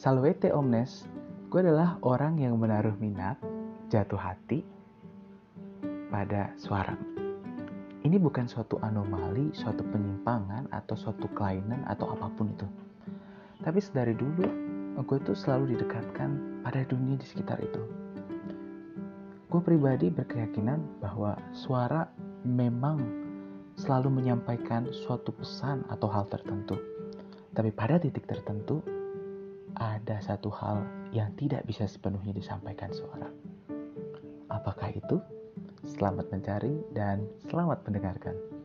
Salvete omnes, gue adalah orang yang menaruh minat, jatuh hati pada suara. Ini bukan suatu anomali, suatu penyimpangan, atau suatu kelainan, atau apa pun itu. Tapi sedari dulu, gue tuh selalu didekatkan pada dunia di sekitar itu. Gue pribadi berkeyakinan bahwa suara memang selalu menyampaikan suatu pesan atau hal tertentu. Tapi pada titik tertentu, ada satu hal yang tidak bisa sepenuhnya disampaikan suara. Apakah itu? Selamat mencari dan selamat mendengarkan.